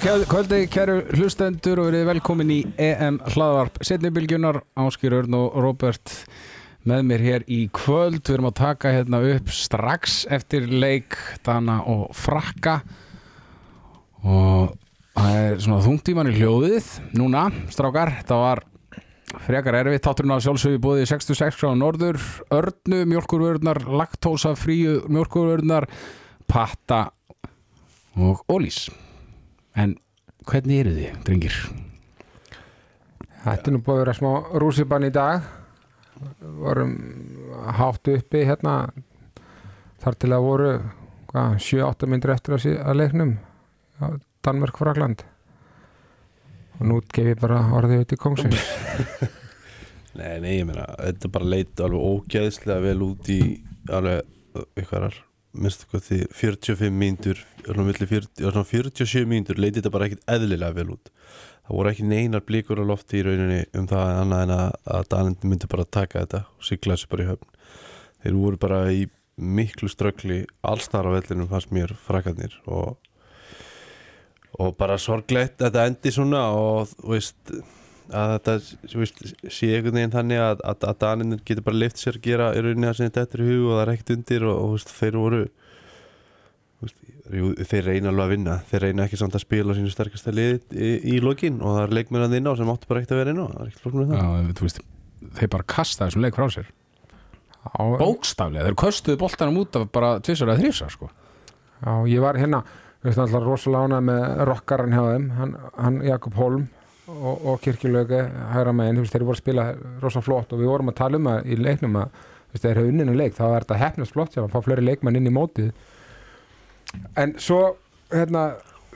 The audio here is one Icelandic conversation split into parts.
Kvöldi, kæru hlustendur og verið velkomin í EM hlaðvarp setnibilgjunar, Áskir Örn og Róbert með mér hér í kvöld. Við erum að taka hérna upp strax eftir leik Dana og Frakka. Og það er svona þungtíman í hljóðið núna, strákar, þetta var frekar erfitt, táturinn á sjálfsögðu búið 66 gráð norður, örnu mjölkurvörðnar, laktósa fríu mjölkurvörðnar, patta og ólís en hvernig eru þið, drengir? Þetta er nú búið að vera smá rússibann í dag. Vorum hátt uppi hérna. Þar til að voru 7-8 myndir eftir að, leiknum Danmörk Frakland og nú gef ég bara orðið út í kongsins Nei, nei, ég meina, þetta bara leit alveg ógæðslega vel út í alveg ykkarar, minnstu hvað því 45 mínútur, svona milli 40 svona 47 mínútur leiti þetta bara ekkit eðlilega vel út. Það voru ekki neinar blíkur á lofti í rauninni um það annað en að, að Danindi myndi bara taka þetta og sigla þessu bara í höfn. Þeir voru bara í miklu ströggli allstar á vellinum fannst mér frakarnir og og bara sorglegt að þetta endi svona og veist að þetta þú veist, sé einhvern veginn þannig að, að, að Daninir getur bara lift sér að gera í rauninni að sinni þetta er í hug og það er ekkert undir og, og þú veist, þeir voru þú veist, jú, þeir reyna alveg að vinna. Þeir reyna ekki samt að spila á sínu sterkasta lið í, í lokin og það er leikmennað inn á sem áttu bara ekkert að vera inn á. Það er ekkert flóknum með það. Já, þeir bara kasta þessum leik frá sér. Já, bókstaflega, þeir köstuðu boltanum út af bara tvisar eða þrísar sko. já, ég var hérna við veist alltaf rosalega ánað með rockaran hjá þeim. Hann, hann Jakob Holm og, og Kirkjulöge hægra megin, þú veist, þeir voru að spila rosa flott og við vorum að tala um það í leiknum að þeir hefur unninu leik, þá er þetta hefnast flott að fá fleiri leikmann inn í mótið en svo hérna,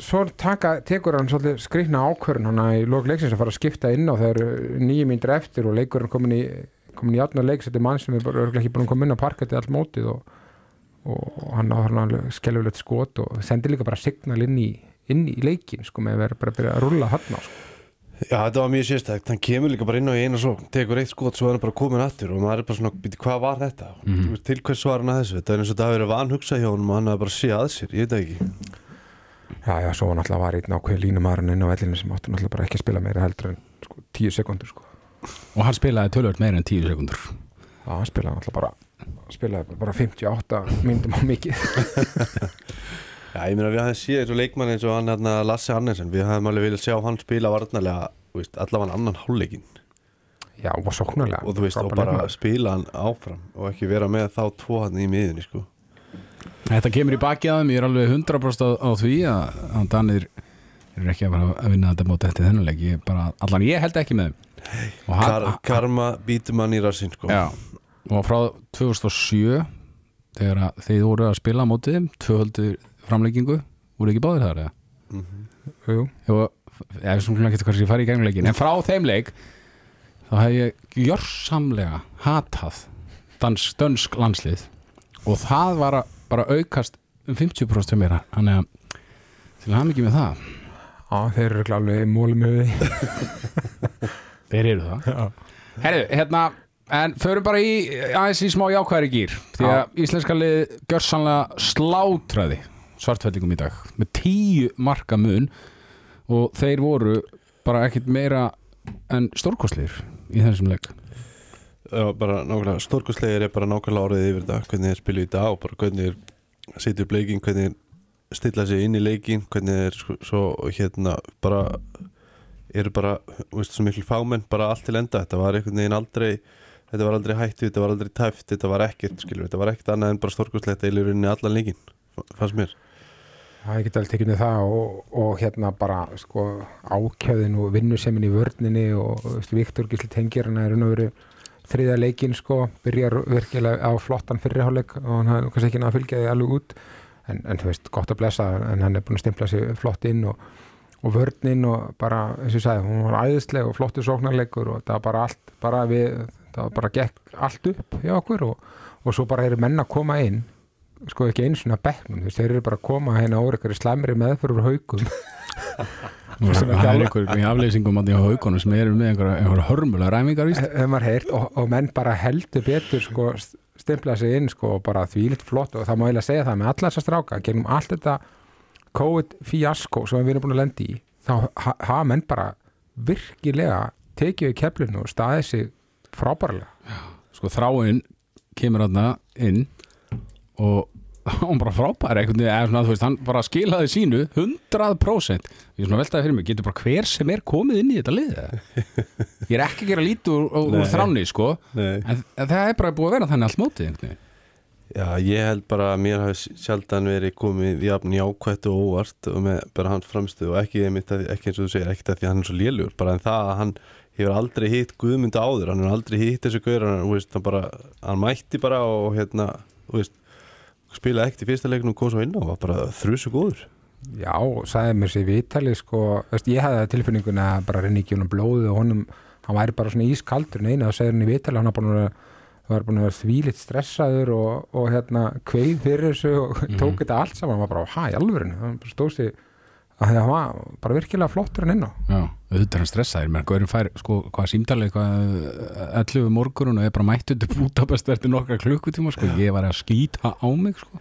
svo taka, tekur hann svolítið skrikna ákvörun hann í lók leiksins að fara að skipta inn á þegar nýju mínútur eftir og leikurinn komin í komin í átna leiks, þetta er mann sem er ekki búin að koma inn á parketti allt mótið og, og hann á hann alveg skelfilegt skot og sendi líka bara signal inn í, inn í leikin sko með að vera bara að byrja að rulla hann sko. Já, þetta var mjög sérstækt, hann kemur líka bara inn á í eina svo, tekur eitt skot, svo er hann bara komin aftur og maður er bara svona, býti, hvað var þetta? Mm Mhm. Til hvers var hann að þessu? Þetta er eins og þetta hafi verið vanhugsa hjá honum og hann hafi bara sé að sér, ég veit það ekki Já, já, svo var náttúrulega var einn ákveð línumarinn inn á vellinu sem áttu náttúrulega bara ekki að spila meira heldur en sko, tíu sekundur sko. og hann spilaði tölvöld meira en 10 sekundur Já, hann spilaði náttúrulega bara spilaði bara 58 myndum á mikið Já, ég meina við hafum séð eins og leikmann eins og hann hérna, Lasse Hannesen, við hafum alveg viljað sjá hann spila veist, allavega annan hálfleikin Já, og var sóknarlega. Og þú veist, og bara leikmaður. spila hann áfram og ekki vera með þá tvo hann í miðinni, sko. Þetta kemur í baki að þeim, ég er alveg 100% á, á því að, að Danir eru ekki að að vinna þetta mót eftir þennan leik. Ég bara, allan ég held ekki með þeim. Og, Kar Karma býtur mann í rassinn, sko. Já, og frá 2007 þegar að þeir voru að spila mótið þeim, tvöhöldu framleikingu voru ekki báðir þar eða? Mhm. Jú, Jú, ég er svona ekki hvað ég fari í gegnum leikin en frá þeim leik þá hef ég gjörsamlega hatað dansk, dönsk landslið. Og það var að bara aukast um 50% til mér þannig að til að hafa mikið með það. Já, þeir eru mólum með því. Þeir eru það. Herru, hérna, en förum bara í aðeins í smá jákvæðri gýr því að íslenska lið gjörsamlega slátraði svartfællingum í dag með tíu marka mun og þeir voru bara ekkit meira en stórkostlir í þessum leik. Já, bara nákvæmlega, stórkostlegir er bara nákvæmlega orðið yfir þetta, hvernig þeir spilu í dag og bara hvernig þeir setja upp leikin, hvernig þeir stilla sig inn í leikin, hvernig þeir sko- svo hérna bara eru bara, veist, svo miklu fámenn bara allt til enda, þetta var einhvern veginn aldrei þetta var aldrei hættu, þetta var aldrei tæft þetta var ekkert, skilur, þetta var ekkert annað en bara stórkostlegt eða í allan leikin, fannst mér Já, ég get alveg tekið með það og, og hérna bara sko ákjöðin og vinnusemin í vörninni og veist, Viktor Gísli tengir hann er veru þriða leikin sko, byrjar virkilega á flottan fyrirháleik og hann hafði kannski ekki náða að fylgja því alveg út. En, en þú veist, gott að blessa en hann er búin að stimpla sig flott inn og, og vörnin og bara, eins og ég sagði hún var æðisleg og flottu sóknarleikur og það var bara allt, bara við það var bara gekk allt upp hjá okkur og, og svo bara eru menn að koma inn sko ekki einu svona bekknum þú veist, þeir eru bara að koma hérna úr einhverju slæmri meðfyrir haugum og það er einhver í afleysingum á haugunum sem eru með einhverja, hörmulega ræmingar víst? Hefur maður heyrt og, og menn bara heldur betur sko stimplaði sig inn sko og bara því litt flott og það má eiginlega segja það með alla þessa stráka gegnum allt þetta COVID fíasko sem við erum búin að lendi í þá ha- hafa menn bara virkilega tekið við keflinu og staðið sig frábærlega. Sko þráinn kemur þarna inn og hann bara frábær hann bara skilaði sínu 100% ég er svona veltaði fyrir mig, getur bara hver sem er komið inn í þetta lið ég er ekki að gera lítið úr, úr þráni sko, en, það er bara búið að vera þannig allt mótið. Já, ég held bara að mér hafi sjaldan verið komið jafn jákvætt og óvart og með bara hans framstöð og ekki, ekki eins og þú segir, ekkert að því að hann er svo lélugur bara en það að hann hefur aldrei hitt Guðmund áður, hann hefur aldrei hitt þessu gaur hann, hann mætti bara og hérna, þú veist spilaði ekkert í fyrsta leiknum og kom svo inn á var bara þrjusu góður. Já, og sagði mér sér viðtalið sko, veist, ég hefði það tilfinningun að bara renni ekki honum blóðið og honum hann væri bara svona ískaldur en einu og segði hann í viðtalið hann var vera- var búin að vera þvílitt stressaður og, og hérna kveið fyrir þessu og tók þetta allt saman hann var bara, hæ, í alvörinu hann bara stóð sig að það var bara virkilega flottur en inn á. Já, auðvitað hann stressaður, menn Gaurin fær sko, hvað símdalið, hvað 11 morgun og er bara mættu til Budapest eftir nokkra klukkutíma, sko, ég var að skýta á mig, sko.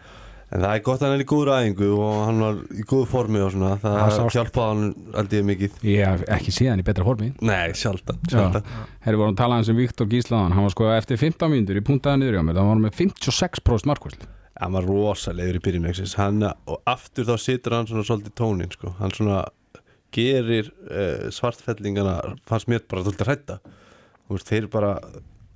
en það er gott að hann er í góður æfingu og hann var í góðu formi og svona. Það Það sást. hjálpaði hann aldrei mikið. Ég hef ekki séðan í betra formi. Nei, sjaldan, sjaldan. Herri vorum að tala hans um Viktor Gíslaðan hann var sko eftir 15 mínútur í puntaða niður hjá mér. Það var með 56% markvæslu hann var rosalegur í byrjun leiksins. hann, og aftur þá situr hann svona svolítið tónin sko. hann svona gerir uh, svartfellingana fannst mér bara svolítið hrætta veist, þeir bara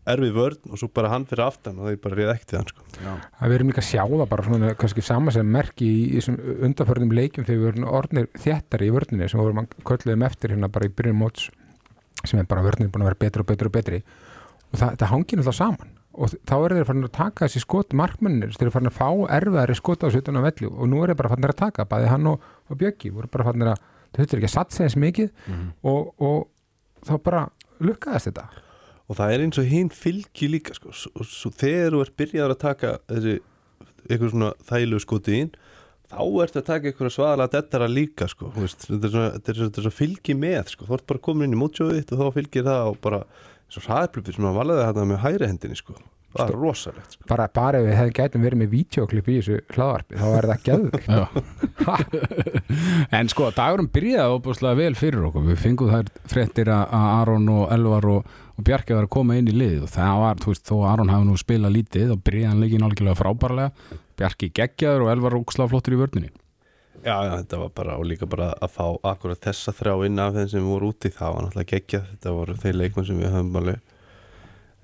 erfið vörn og svo bara hann fyrir aftan og þeir bara reyða ekkert við hann sko. að við erum líka að sjá það bara svona kannski sama sem merki í, í þessum undanförnum leikjum þegar við erum orðnir þéttari í vörninni sem við vorum að kölluðum eftir hérna bara í byrjun móts sem er bara vörnin búin að vera betri og betri og betri og það, það hangir náttúrulega saman og þá eru þeir farin að taka þessi skot markmennir, þeir farin að fá erfiðari skot á 17 á velli og nú er þeir bara farin að taka bæði hann og, og Bjöggi voru bara farin að þau þurftur ekki að satsa eins mikið og, og þá bara lukkaðist þetta og það er eins og hinn fylgi líka sko. svo, svo þegar þú ert byrjaður að taka þessi eitthvað svona þælu skoti inn þá ertu að taka eitthvað svaðalega dettara líka sko. þetta er svona, þetta er svona, þetta er svona fylgi með sko. þú ert bara komin inn í mótsjóðið og þá fylgir það og bara svo hraðplupið sem að valaði þetta með hægri hendinni sko. það er rosalegt sko. bara, bara ef við hefði gætum verið með vídeoklipp í þessu hlaðvarpi þá er það geður en sko dagurum byrjaði óbúslega vel fyrir okkur. Við fengum þær fréttir að Aron og Elvar og, og Bjarki var að koma inn í lið og það var, þú veist, þó að Aron hafi nú spilað lítið og byrjaði hann leikin algjörlega frábærlega. Bjarki geggjaður og Elvar ógslag flottur í vörninni já, þetta var bara og líka bara að fá akkurat þessa þrjá inn af þeim sem voru úti það var náttúrulega geggjað þetta voru þeir leikmenn sem við höfum alveg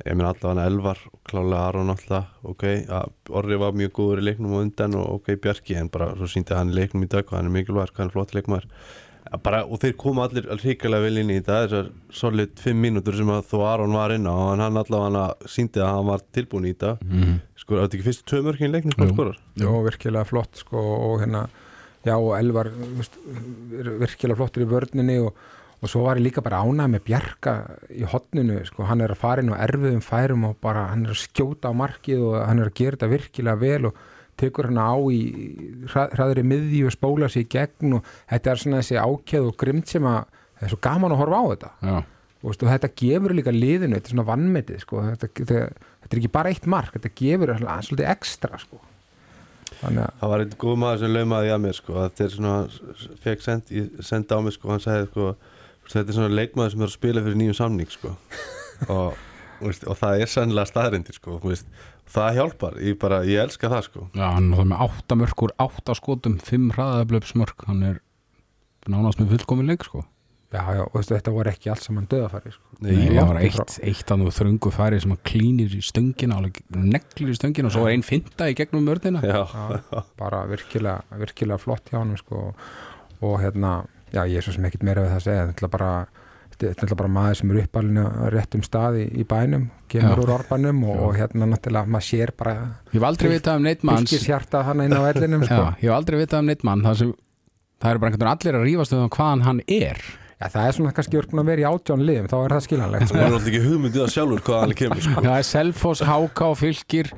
ég minn allavega hann Elvar og klálega Aron alltaf, ok, Orri var mjög góður í leiknum og undan og ok, Bjarki en bara svo síndi hann leiknum í dag hvað hann er mikilvægur, hvað hann er flott leikmaður Ja, bara, og þeir koma allir hrikalega vel inn í þetta þessar solid 5 mínútur sem að þó Aron var inn á en hann allavega hann síndi að hann var tilbúin í þetta mm. sko, þetta ekki fyrstu tvö mörkin í leiknum Jú. skorar Jó, virkilega flott sko og hérna, já og Elvar veist, virkilega flottur í vörninni og, og svo var ég líka bara ánægð með Bjarka í hotninu sko, hann er að fara inn á erfiðum færum og bara hann er að skjóta á markið og hann er að gera þetta virkilega vel og tekur hann á í hrað- hraðri miðju og spóla sér í gegn og þetta er svona þessi ákjöð og grimt sem að það er svo gaman að horfa á þetta Já, og, veist, og þetta gefur líka liðinu, þetta er svona vannmetið sko. þetta, þetta, þetta er ekki bara eitt mark þetta gefur svolítið ekstra sko. Þannig að það var einn góð maður sem laumaði að mér sko, að þetta er svona, fekk send, ég sendi á mig sko, hann sagði sko, þetta er svona leikmaður sem er að spila fyrir nýjum samning sko. Og, veist, og það er sannlega staðrindir sko, veist, það hjálpar, ég bara, ég elska það sko. Já hann er með 8 mörkur 8 skotum, 5 hraðablöpsmörk hann er nánast með fullkomin leik sko Já, já, og þetta voru ekki allt saman döðafæri sko. Nei, Nei, það var eitt, eitt að nú þröngu færi sem hann klínir í stöngina alveg neglir í stöngina og svo er einn finta í gegnum mörðina já, Já, bara virkilega, virkilega flott hjá hann sko. og hérna, já, ég er svo sem ekkit meira við það að segja, þetta er bara þetta er bara maður sem er uppalinn á réttum stað í, í bænum, kemur Já. úr orbanum og, og hérna náttúrulega maður sér bara Ég hef aldrei vitað um neitt Já, sko. ég hef aldrei vitað um neitt mann það, sem, það eru bara einhvern veginn allir að rífast um hvaðan hann er Já, það er svona kannski verið að vera í átján liðum þá er það skiljanlegt það sko. er náttúrulega ekki hugmyndið að sjálfur hvað hann kemur sko. Það er Selfoss, Háká, Fylkir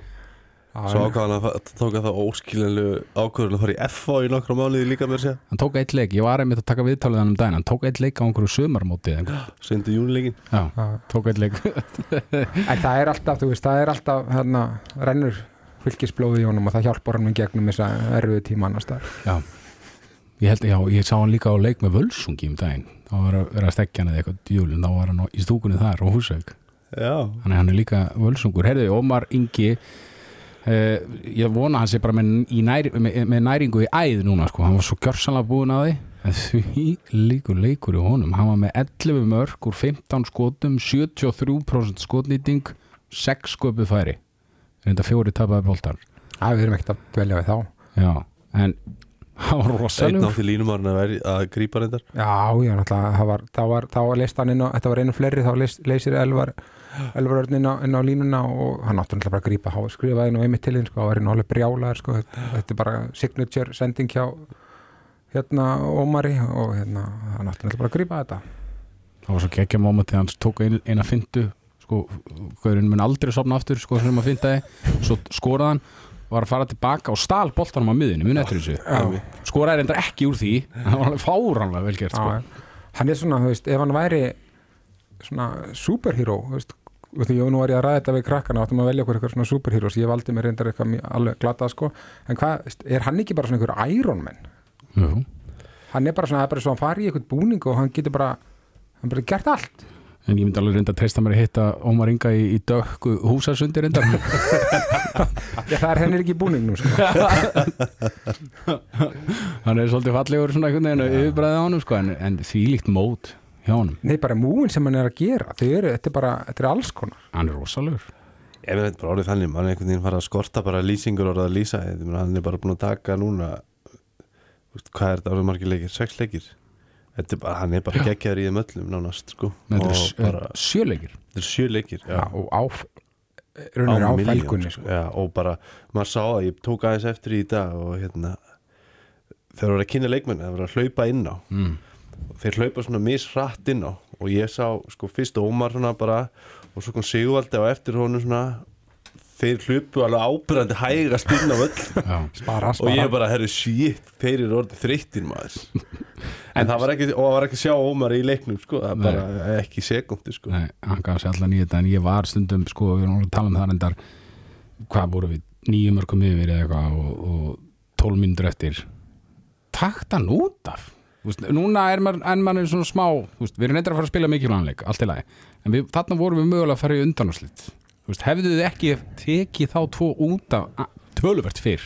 Já, svo ákvað hann að það óskiljanlegu ákvörðun að fara í FA í nokkra mánuði líka með sér, Hann tók eitt leik, ég var einmitt að taka viðtalið hann um daginn Hann tók eitt leik á einhverju sömarmóti eða einhver. sendi júnileikin Já, já. tók eitt leik En það er alltaf, þú veist, það er alltaf hérna, rennur fylgisblóði í honum og það hjálpar hann gegnum þessa erfiðu tíma annars þar Já, ég held, já, ég sá hann líka á leik með völsungi um daginn, þá var að vera að stekja hann eða eitthvað djúlin, þá var hann í stúkunni þar húsveik, Já, þannig að hann er líka völsungur, herðu, Ómar Ingi eh, ég vona hann sé bara með, í næri, með, með næringu í æð núna, sko, hann var svo gjörsanlega búin að því. En því líkur leikur í honum. Hann var með 11 mörg úr 15 skotum 73% skotnýting 6 sköpuð færi. Reynda fjóri tapaði boltar Já, við erum ekkert að dvelja við þá. Já, en hann var einn rosalug átti línumárn að, væri- að grípa reyndar. Já, já, náttúrulega, það var, þá var, þá var leist hann inn á, þetta var einu fleiri, þá leist, leysir Elvar, Elvar Örn inn á, inn á línuna og hann átti náttúrulega bara að grípa, hann skrifaði nú einmitt til þín, sko, hann var inn alveg brjálaður, sko, þetta, þetta er bara signature sending hjá, hérna, Ómari og hérna, hann átti náttúrulega bara að grípa þetta. Það var svo geggja moment þegar hann tók ein, eina fintu sko, gaurinn mun aldrei sopna aftur sko, sem að finta þið, svo skoraði hann var að fara tilbaka og stál boltanum á miðunni mun eftir þessu, skoraði reyndar ekki úr því það var alveg fáránlega vel gert sko. Hann er svona, þú veist, ef hann væri svona superhero, þú veist, ég nú var ég að ræða þetta við krakkana áttum að velja okkur eitthvað svona superheroes, ég valdi mér reyndar eitthvað alveg glata sko, en hvað, er hann ekki bara svona einhver Iron Man? Jú. hann er bara svona, það er bara svo að hann fari í eitthvað búning og hann getur bara, hann bara gert allt en ég myndi alveg reynda að treysta mér að hitta Ómar Inga í, í dökku húsasundi reyndar. Já, það er henni ekki í búningnum sko. hann er svolítið fallegur svona einhvern veginn og yfirbræðið á honum sko, en, en því líkt mót hjá honum, Nei, bara múin sem hann er að gera. Þau eru, þetta er bara, þetta er alls konar. Hann er rosalur Ég er bara orðið þannig, mann er einhvern veginn fara að skorta bara lýsingur orðið að lýsa. Ég meina, hann er bara búin að taka núna hvað er þetta orðið margir leikir? Sex leikir er bara, hann er bara geggjaður í þeim öllum nánast sko sjöleikir þetta er sjö leikir já. já. og á á, milljón, fælgunni sko. já, og bara, maður sá að ég tók aðeins eftir í dag og hérna þeir voru að kynna leikmenn, þeir voru að hlaupa inn á mm. þeir hlaupa svona misrætt inn á og ég sá sko fyrst Ómar svona bara og svo kom Sigvaldi á eftir honum svona þeir hlupu alveg ábyrðandi hægast inn á öll. Já. spara, og ég spara. bara, herru, shit, þeir eru orðið þreyttir maður. En það var ekki, og það var ekki að sjá Ómar í leiknum sko, það var bara ekki sekundi sko. Nei, hann gaf sér allan í þetta en ég var stundum, sko, við erum alveg að tala um það reyndar, hvað voru við nýjum mörgum yfir eða eitthvað og, og tólf mínútur eftir. Takt hann út af Þú veist, núna er maður, en maður er svona smá þú veist, við erum reyndar að fara að spila lagi. En við, þarna vorum við mögulega að fara í undanáslit hefðu þið ekki tekið þá tvo út af töluvert fyrr?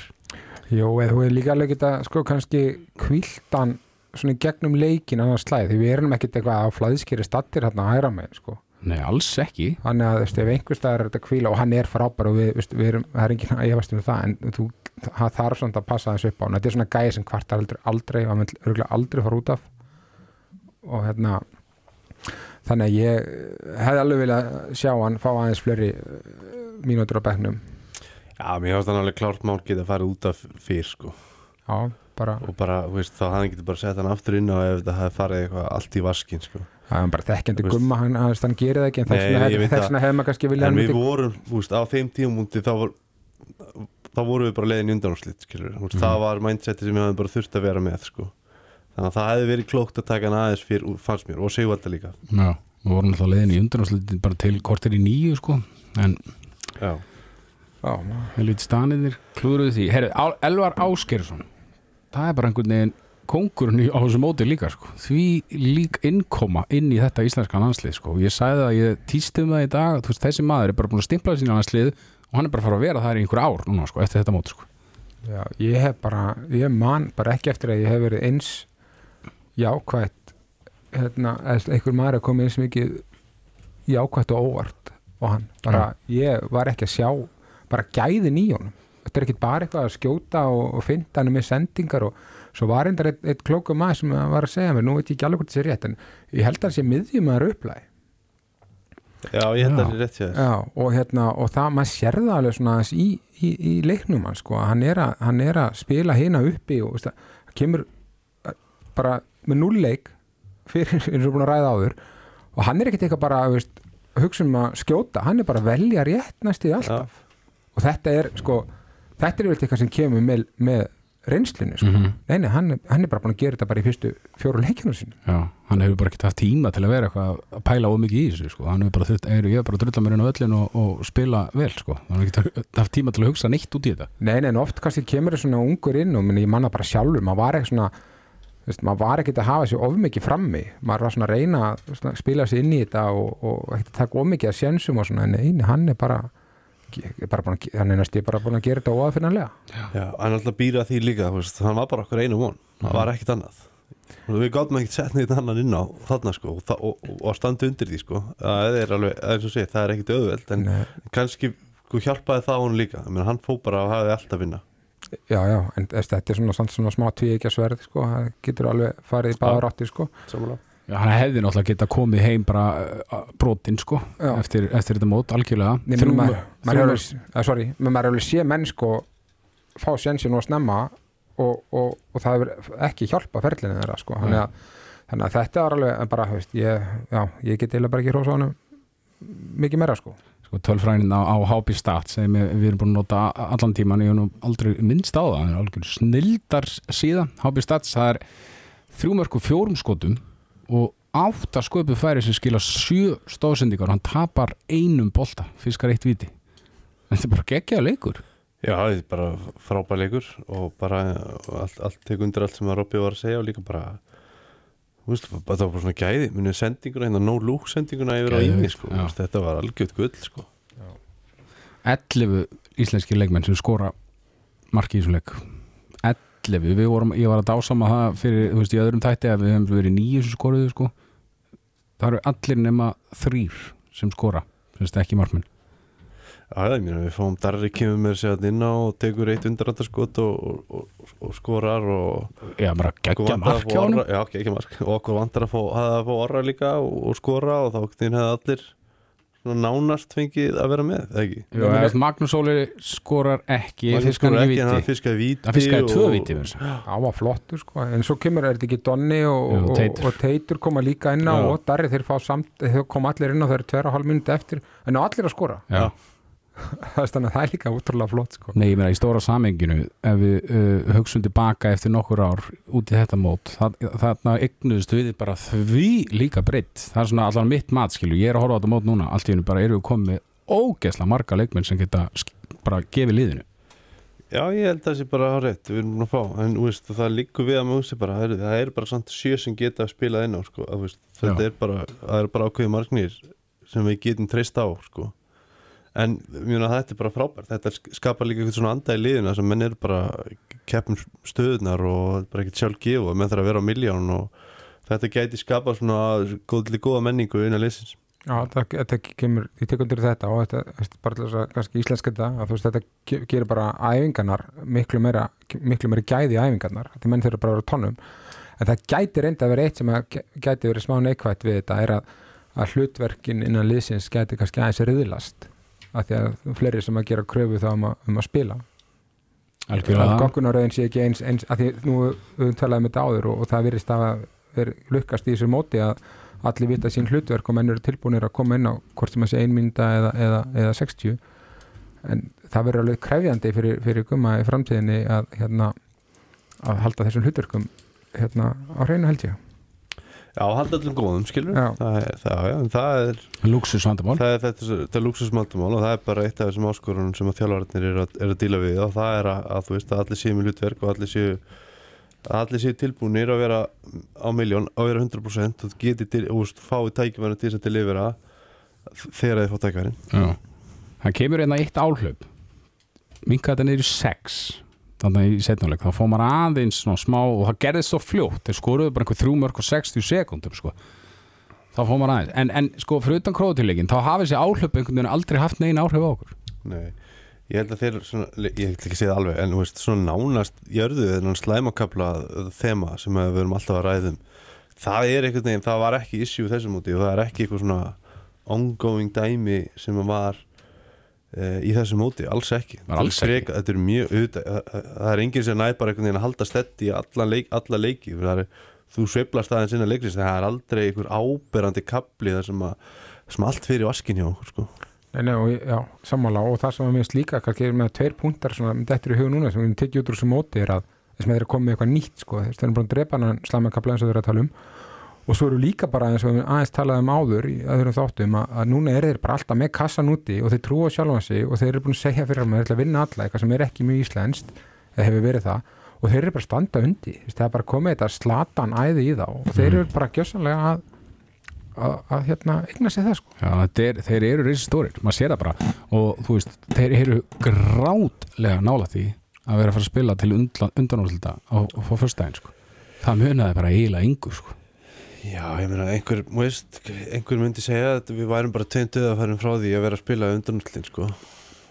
Jó, eða þú er líka alveg geta sko kannski kviltan svona gegnum leikin annars slæð, því við erum ekkert eitthvað á flæðskýri stattir hérna að hæra með sko. Nei, alls ekki. Þannig að veist, ef einhver staðar er þetta kvíla og hann er frábær og við, veist, við erum, það er enginn að efast um það en þú, það þarf svona að passa þessu upp á hann. Þetta er svona gæði sem kvartar aldrei, aldrei og hann vil örgulega aldrei fara út af. Og hérna þannig að ég hefði alveg viljað sjá hann fá aðeins fleiri eh, mínútur á bekknum Já, mér finnst hann alveg klárt mál geta farið út af fyrr sko já, bara, og bara, veist, þá hann getur bara sett hann aftur inn á ef þetta hefði farið eitthvað allt í vaskin sko. það er bara þekkjandi veist- gumma hann, hann, gerir það ekki en þess Nei, vegna ég hef- veit þess það. vegna hefði maður kannski viljað en við vorum, þú veist, á þeim tíumúndi þá, vor, þá vorum við bara leiðin í undanúrslit skilur, mm. Það var mindseti sem ég hafði bara þurft að vera með sko. Þannig að það hefði verið klókt að taka hann aðeins fyrir, fannst mér, og Sigvalda líka Já, við vorum alltaf leiðin í undanáslit bara til kortir í nýju, sko en Já, já, helviti stanirnir klúðruðu því Herri, Elvar Áskersson það er bara einhvern veginn kongurinn á þessu móti líka sko. því lík innkoma inn í þetta íslenska landslið sko. ég sagði það, ég týsti um það í dag þú veist, þessi maður er bara búin að stimpla sína landslið og hann er bara að fara að vera það í einhver ár núna, sko, eftir þetta móti sko. já, ég hef bara ég man bara ekki eftir að ég hef verið eins jákvætt hérna, einhver maður er komið eins mikið jákvætt og óvart og hann, bara, ég var ekki að sjá bara gæðin í honum. Þetta er ekki bara eitthvað að skjóta og, og finna hann með sendingar og svo var reyndar eitt, eitt klókum maður sem var að segja mér, nú veit ég ekki alveg hvort það sé rétt en ég held að hann sé miðjum maður upplæði já ég held að það er rétt Já, og hérna, og það, maður sér það alveg svona aðeins í, í, í leiknum hann, sko, hann er að, hann er að spila hina uppi og veist, það það kemur eh, bara með nullleik fyrir eins og búin að ræða áður. Og hann er ekkert eitthvað bara, veist, hugsa um að skjóta, hann er bara að velja rétt næstu í alltaf. Og þetta er, sko, þetta er vel eitthvað sem kemur með, með reynslunni, sko, mm nei, nei, hann, hann er bara búin að gera þetta bara í fyrstu fjóru leikinu sinni. Já, hann hefur bara ekki haft tíma til að vera eitthvað að pæla ómikið í þessu sko. hann hefur bara þurft, er, ég er bara að drulla mér inn á öllin og, og spila vel, sko. hann hefur ekki haft tíma til að hugsa neitt út í þetta. Nei, nei, en oft kannski kemur það svona ungur inn og meni, ég manna bara sjálfur, maður var eitthvað svona veist, maður var ekkert að hafa sér of mikið frammi. Maður var svona að reyna að svona, spila sér inn í þetta og, og ekkert að taka of mikið að sjensum og svona, en neini, hann er bara er bara búin hann er næst bara búin að gera þetta óaðfinnanlega. Já, hann alltaf býra því líka þú veist, hann var bara okkur einu von, það var ekkit annað. Og við gátum ekkert sett neitt annan inn á þarna sko og, og, og að standa undir því sko. Það er alveg, eins og sé, það er ekkit auðveld en Nei. kannski sko, hjálpaði það hún líka. Menn, hann fó bara að vinna já, já, en þetta er svona, svona, svona smá tvíekja sverð, sko, það getur alveg farið í báðar áttir, sko. Samanlega Já, hann hefði náttúrulega geta komið heim bara uh, brotinn sko eftir, eftir þetta mót, algjörlega. Nei, menn maður, maður hefur alveg, að, sorry, menn maður hefur alveg sé menn sko fá sjensin og snemma og, og, og það hefur ekki hjálpa ferlinu þeirra sko. Þannig að, þannig að þetta var alveg bara, veist, ég, já, ég get eða bara ekki hrósa honum mikið meira sko sko, tölfræðin á, á HB Stat sem við, við erum búin að nota allan tíman ég hef nú aldrei minnst á það, það er algjör snildar síðan, HB Stats það er og fjórum skotum og átta sköpu færi sem skila sjö stóðsendingar hann tapar einum bolta, fiskar eitt viti þetta er bara geggjaða leikur. Já, það er bara frábær leikur og bara allt, allt tek undir allt sem að Robby var að segja og líka bara veist, það var bara svona gæði munið sendinguna, hérna no look sendinguna yfir á Geðveikt, ími, sko, já. Þetta var algjört gull, sko. 11 íslenski leikmenn sem skora marki í þessum leik. 11, við vorum, ég var að dásama það fyrir, þú veist, í öðrum tætti að við hefum verið nýju sem skoruðu sko. Það eru allir nema þrýr sem skora, sem þetta ekki markmenn Já, ég meina, við fáum Darri kemur með sér inn á og tekur eitt undarandarskot og, og, og, og skorar og Já, bara geggja að mark honum orra, já, geggja mark og okkur vantar að fá, að fá orra líka og, og skora og þá hefði allir svona nánast fengið að vera með, ekki? Já, eða Magnús Óli skorar ekki Magnús fiskar skorar hann ekki, en hann viti fiskaði víti hann fiskaði tvö og- viti verið svo. það var flottur sko, en svo kemur er þetta ekki Donni og, og, Teitur. og Teitur koma líka inn á og Darri þeir fá samt, þeir koma allir inn á þeir tverja hálf minúti eftir, en á allir að skora Já. þannig að það er líka útrúlega flott sko. Nei, ég meina í stóra samenginu ef við uh, hugsum tilbaka eftir nokkur ár út í þetta mót þarna eignuðust við bara því líka breytt það er svona allan mitt mat skilu ég er að horfa á þetta mót núna, allt í hennu bara eru við komið með ógeðslega marga leikmenn sem geta bara gefið liðinu. Já, ég held að það sé bara á rétt, við erum búin að fá en þú veist, það líkur við að maður hugsi bara er, það er bara samt sjö sem geta að spila inn á sko, að, þú veist, þetta Já. er bara, það er bara ákveði margnir sem við getum treyst á sko. En mjög að þetta er bara frábært. Þetta sk- skapar líka eitthvað svona anda í liðina sem menn er bara keppum stöðunar og bara ekkert sjálf gefa menn þarf að vera á miljón og þetta gæti skapa svona góðli góða menningu innan liðsins. Já, þetta, kemur, ég tek undir þetta og þetta, veist, bara þess að kannski íslenska þetta að þú veist, þetta ge- gerir bara æfingarnar miklu meira, miklu meira gæði æfingarnar, þetta menn þurfa bara að vera tónum en það gæti reynda að vera eitt sem gæti verið smá neikvætt við þetta er að, að hlutverkin innan liðsins gæti kannski aðeins riðlast af því að fleiri sem að gera kröfu þá um að, um að spila. Algjörlega. Goggunaröðin sé ekki eins, eins að því nú við talaðum þetta áður og, og það virðist að vera lukkast í þessu móti að allir vita sín hlutverk og menn eru tilbúinir að koma inn á hvort sem að sé ein mynda eða, eða, eða 60 en það verður alveg krefjandi fyrir, fyrir gumma í framtíðinni að, hérna, að halda þessum hlutverkum hérna, á hreinu held ég Já, halda allir góðum, skilur Já. það er, það, já, það er luxusvandamál það er þetta, þetta er luxusmaldumál og það er bara eitt af þessum áskorunum sem að þjálfararnir eru að, er að díla við og það er að, að þú veist að allir séu með hlutverk og allir séu að allir séu tilbúinir að vera á miljón, að vera 100% og geti til, og þú veist, fái tækifærin til þess að delivera þegar þeir fá tækifærin. Já. það kemur einna eitt áhlaup. Minka þetta niður í sex þannig í setnuleik, þá fór maður aðeins svona smá og það gerðist svo fljótt. Þeir skoruðu bara einhver þrjú mörg og 60 sekundum sko. þá fór maður aðeins. En, en sko fyrir utan króðutileikin, þá hafi þessi áhlaup einhvern veginn aldrei haft negin áhrif á okkur. Nei, ég held að þeir svona, ég held ekki að segja það alveg, en þú veist, svona nánast jörðu þennan slæmakabla þema sem að við erum alltaf að ræðum það er einhvern veginn, það var ekki issue þessum úti og það er ekki eitthvað svona ongoing dæmi sem var uh, í þessum móti, alls ekki. Var alls er freka- þetta er mjög auðvitað, það, það er enginn sem næð bara einhvern veginn að halda stett í alla, leik, alla leiki. Það er, þú sveiflast aðeins inn að leiksins. Það er aldrei einhver áberandi kapli þar sem, að, sem allt fyrir vaskin hjá okkur sko. Nei, nei, já, sammála. Og það sem að minnst líka kannski er með tveir punktar sem þetta er í hug núna sem við tekið út úr þessu móti er að þess með þeir eru komið eitthvað nýtt sko, þeir eru búin að drepa hann slæmakabla eins og þeir eru að tala um og svo eru líka bara eins og við aðeins talaði um áður í öðrum þáttum að, að núna er þeir bara alltaf með kassan úti og þeir trúa sjálfan sig og þeir eru búin að segja fyrir að maður ætla að vinna alla eitthvað sem er ekki mjög íslenskt eða hefur verið það og þeir eru bara standa undi það er bara komið þetta slatan æði í þá og þeir eru bara gjössanlega að, að, að hérna, eigna sér það sko Já, er, þeir eru reysi stórir, maður sér það bara og þú veist, þeir eru grátlega nála því að vera að fara að spila til undanúrlita á, á fyrstæðin sko. það munaði bara eiginlega yngur sko. Já, ég meina, einhver, veist, einhver myndi segja að við værum bara teintuð að fara frá því að vera að spila undanúrlin, sko.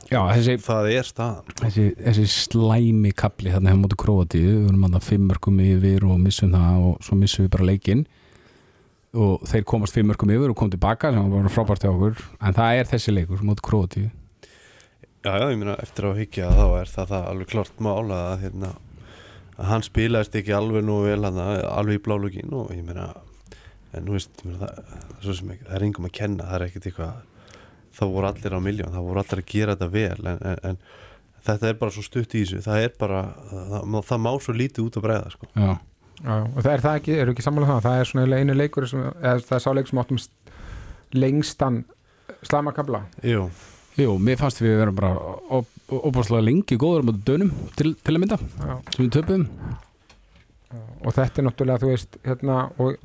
Já, þessi, Það er staðan. þessi, þessi slæmi kapli þarna hefum móti Króatíu, við erum að það fimmörkum yfir og missum það og svo missum við bara leikinn og þeir komast fimmörkum yfir og kom tilbaka sem var frábært hjá okkur en það er þessi leikur móti Króatíu Já, já, ég meina, eftir að higgja þá er það, það alveg klart mála að, hérna, að hann spilaðist ekki alveg nú vel hann, alveg í blálugin og ég meina, en nú veist, það, það, er svo sem ekki, það er engum að kenna, það er ekkert eitthvað, það voru allir á miljón, það voru allir að gera þetta vel, en, en, en þetta er bara svo stutt í þessu, það er bara, það, það má svo lítið út að bregða, sko. Já, Já, og það er það ekki, eru ekki sammála það? Það er svona einu leikur sem, eða það er sá leikur sem áttum st- lengstan slamakabla Jú, Jú, mér fannst við vera bara óbúrslega lengi góður á móti dönum til, til að mynda Já. sem við töpum og þetta er náttúrulega, þú veist hérna, og,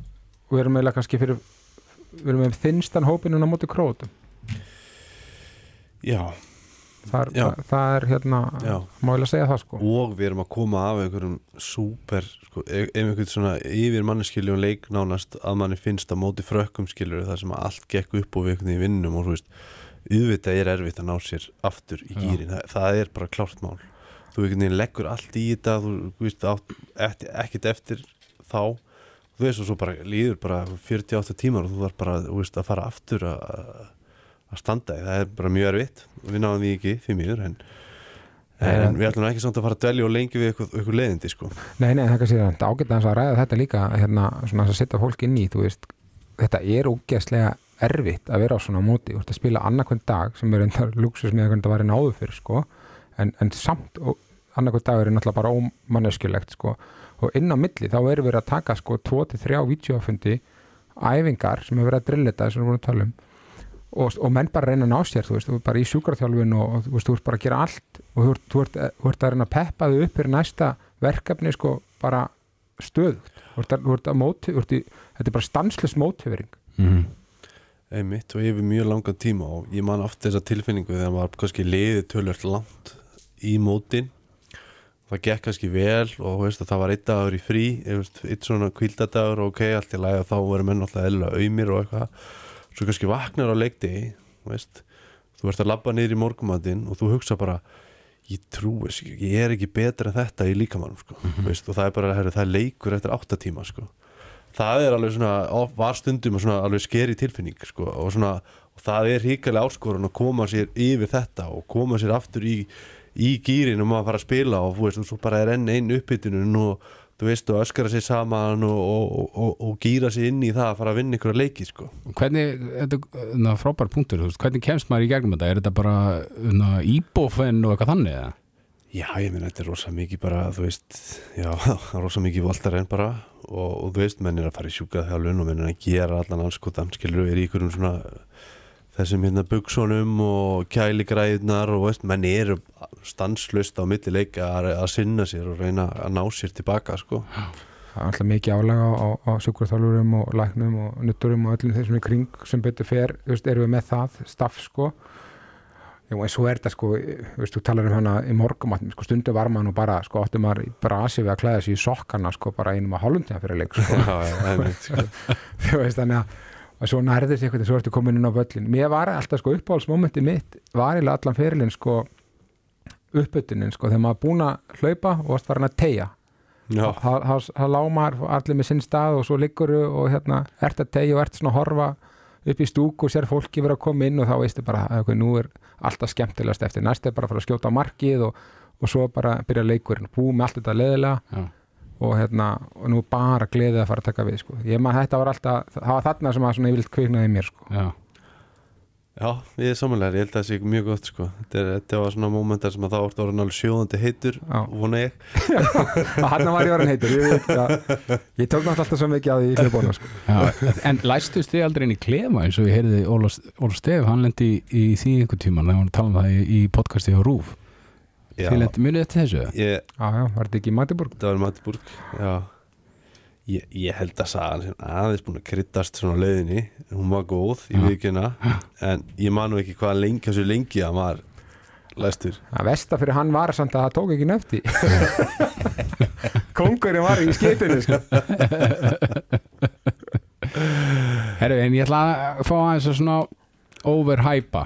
og við erum eiginlega kannski fyrir við erum með þinnstan hópinun á móti krótum já, það er, Já. það, það er hérna já. má eiginlega segja það sko. Og við erum að koma af einhverjum súper, sko, ef einhvern svona yfir manneskiljum leik nánast að manni finnst að móti frökkum skilur það sem að allt gekk upp og við einhvern veginn vinnum og þú veist, auðvitað er erfitt að ná sér aftur í gýrin, það, það er bara klárt mál. Þú einhvern veginn leggur allt í þetta þú, veist, ekkert eftir þá, þú veist og svo bara líður bara 48 tímar og þú þarf bara veist, að fara aftur að standa það er bara mjög erfitt. Við náðum því ekki, því miður en En En- við ætlum ekki samt að fara að dvelja og lengi við eitthvað, eitthvað leiðindi sko. Nei, nei, það kannski er ágætt að ræða þetta líka hérna, svona að setja fólk inn í veist, þetta er ógeðslega erfitt að vera á svona móti, að spila annarkvæmt dag sem er endar luxus með hvernig það var einn áður fyrir sko, en, en samt annarkvæmt dag er náttúrulega bara ómanneskjulegt sko, og inn á milli þá erum við að taka sko 2-3 vídeoafundi æfingar sem er verið að drilla þetta sem við vorum að tala um. Og, og menn bara reyna að ná sér þú veist, þú ert bara í sjúkraþjálfun og, og þú veist, þú ert bara að gera allt og þú ert, þú ert, þú ert að reyna að peppa þau upp fyrir næsta verkefni sko bara stöðugt. Þú ert, að- þú ert að móti, þú ert í, þetta er bara stanslös mótifering mm. einmitt og yfir mjög langan tíma og ég man aftur þessa tilfinningu þegar maður kannski liðið tölvöld langt í mótin það gekk kannski vel og veist að það var einn dagur í frí einn svona kvildadagur ok, allt í lagi og þá voru menn alltaf eðla auðmir og eitthvað. Svo kannski vaknar á leikti þú ert að labba niður í morgumatinn og þú hugsa bara ég trúi ég er ekki betur en þetta í líkamannum sko, mm veist, og það er bara herri, það er leikur eftir áttatíma sko. Það er alveg svona, var stundum svona alveg skeri tilfinning sko og svona, og það er híkalega áskorun að koma sér yfir þetta og koma sér aftur í, í gýrin og maður fara að spila og þú veist, og svo bara er enn einn uppbytunum og þú veist, og öskara sér saman og, og, og, og, gýra sér inn í það að fara að vinna ykkur að leiki sko Hvernig, þetta er frábær punktur hvernig kemst maður í gegnum þetta? Er þetta bara na, íbófen og eitthvað þannig? eða? Já, ég meina, þetta er rosa mikið bara, þú veist, já, rosa mikið voltar en bara og, þú veist, menn er að fara í sjúkað þjálfun og menn er að gera allan anskotan, skilur við í ykkurum svona þessum hérna buksunum og kæligræðnar og veist, menn eru stanslust á milli leika að, að sinna sér og reyna að ná sér tilbaka, sko. það er alltaf mikið álega á, á, sjúkraþjálfurum og læknum og nutturum og öllum þessum í kring sem betur fer, veist, erum við með það staff sko Jú, en svo er þetta sko, veist, þú talar um hana í morgumatnum, sko, stundu var maður nú bara sko, áttu maður í brasi við að klæða sig í sokkana sko, bara einum að hálfum tíma fyrir leik sko. Já, já, einmitt, sko. þú veist, þannig að og svo nærðist eitthvað, svo ertu komin inn á völlin mér var alltaf sko uppáhaldsmomenti mitt var eiginlega allan fyrirlin sko uppbytunin sko, þegar maður búin að hlaupa og varst farin að tegja þá lámar allir með sinn stað og svo liggur og hérna, ert að tegja og ert svona að horfa upp í stúku og sér fólki vera að koma inn og þá veistu bara að nú er alltaf skemmtilegast eftir. Næst er bara að fara að skjóta á markið og, og svo bara byrja leikurinn. Bú með allt þetta leðilega Já. Og, hérna, og nú bara gleðið að fara að taka við sko. ég maður þetta var alltaf, það var þarna sem að svona yfirleitt kviknaði mér sko. Já. já, ég er samanlega, ég held að það sé mjög gott, sko. Þetta, er, þetta var svona mómentar sem að þá orði orðin alveg sjóðandi heitur, Já. vona ég. og hann var ég orðin heitur ég, veit, ja, ég tók náttúrulega alltaf svo mikið á því í hljóðbóna sko. Já. En læstust þið aldrei inn í klefa eins og ég heyrði Óla, Óla Stef, hann lendi í, í hann munið eftir þessu? Ég, Já, já, var þetta ekki í Matiburg? það var Matiburg já. Ég, ég held að sagan sem aðeins búin að kryddast svona leiðinni. Hún var góð í vikina en ég man nú ekki hvað lengi þessu lengi að var læstur. Það versta fyrir hann var samt að það tók ekki nefti Kongurinn var í skitinu sko. Herru, en ég ætla að fá aðeins að svona overhypa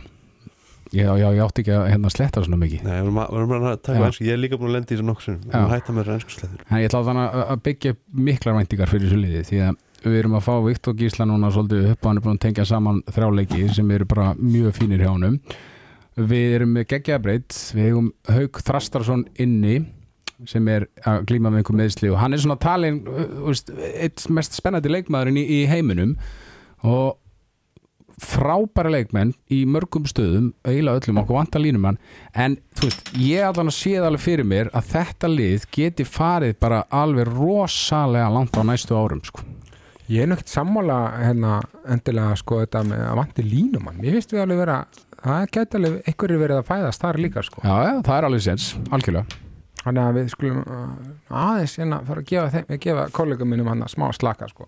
Já, já, ég átti ekki að hérna sletta svona mikið. Nei, við erum að, taka ennsku Ég er líka búin að lenda í þessu sinni Við erum að hætta með ennsku slettur En ég ætla þannig að byggja miklar væntingar fyrir þessu liði því að við erum að fá Viktor Gísla núna svolítið upp og hann er búin að tengja saman þrjáleiki sem eru bara mjög fínir hjá honum. Við erum með geggjabreyt við hefum Haug Þrastarsson inni sem er að glíma með einhver meðsli og hann er svona talin uh, eitt mest spennandi leikmaðurinn í, í heiminum. Og frábæra leikmenn í mörgum stöðum eiginlega öllum okkur vantar línumann en þú veist, ég allan að séð alveg fyrir mér að þetta lið geti farið bara alveg rosalega langt á næstu árum sko. Ég er nokkið sammála hérna, endilega sko þetta með að vanti línumann Mér finnst við alveg vera það gæti alveg einhverju verið að fæðast þar líka sko. já, já, það er alveg sens, algjörlega Þannig að við skulum uh, aðeins hérna fara að gefa, að gefa kollegum minnum hann smá slaka sko.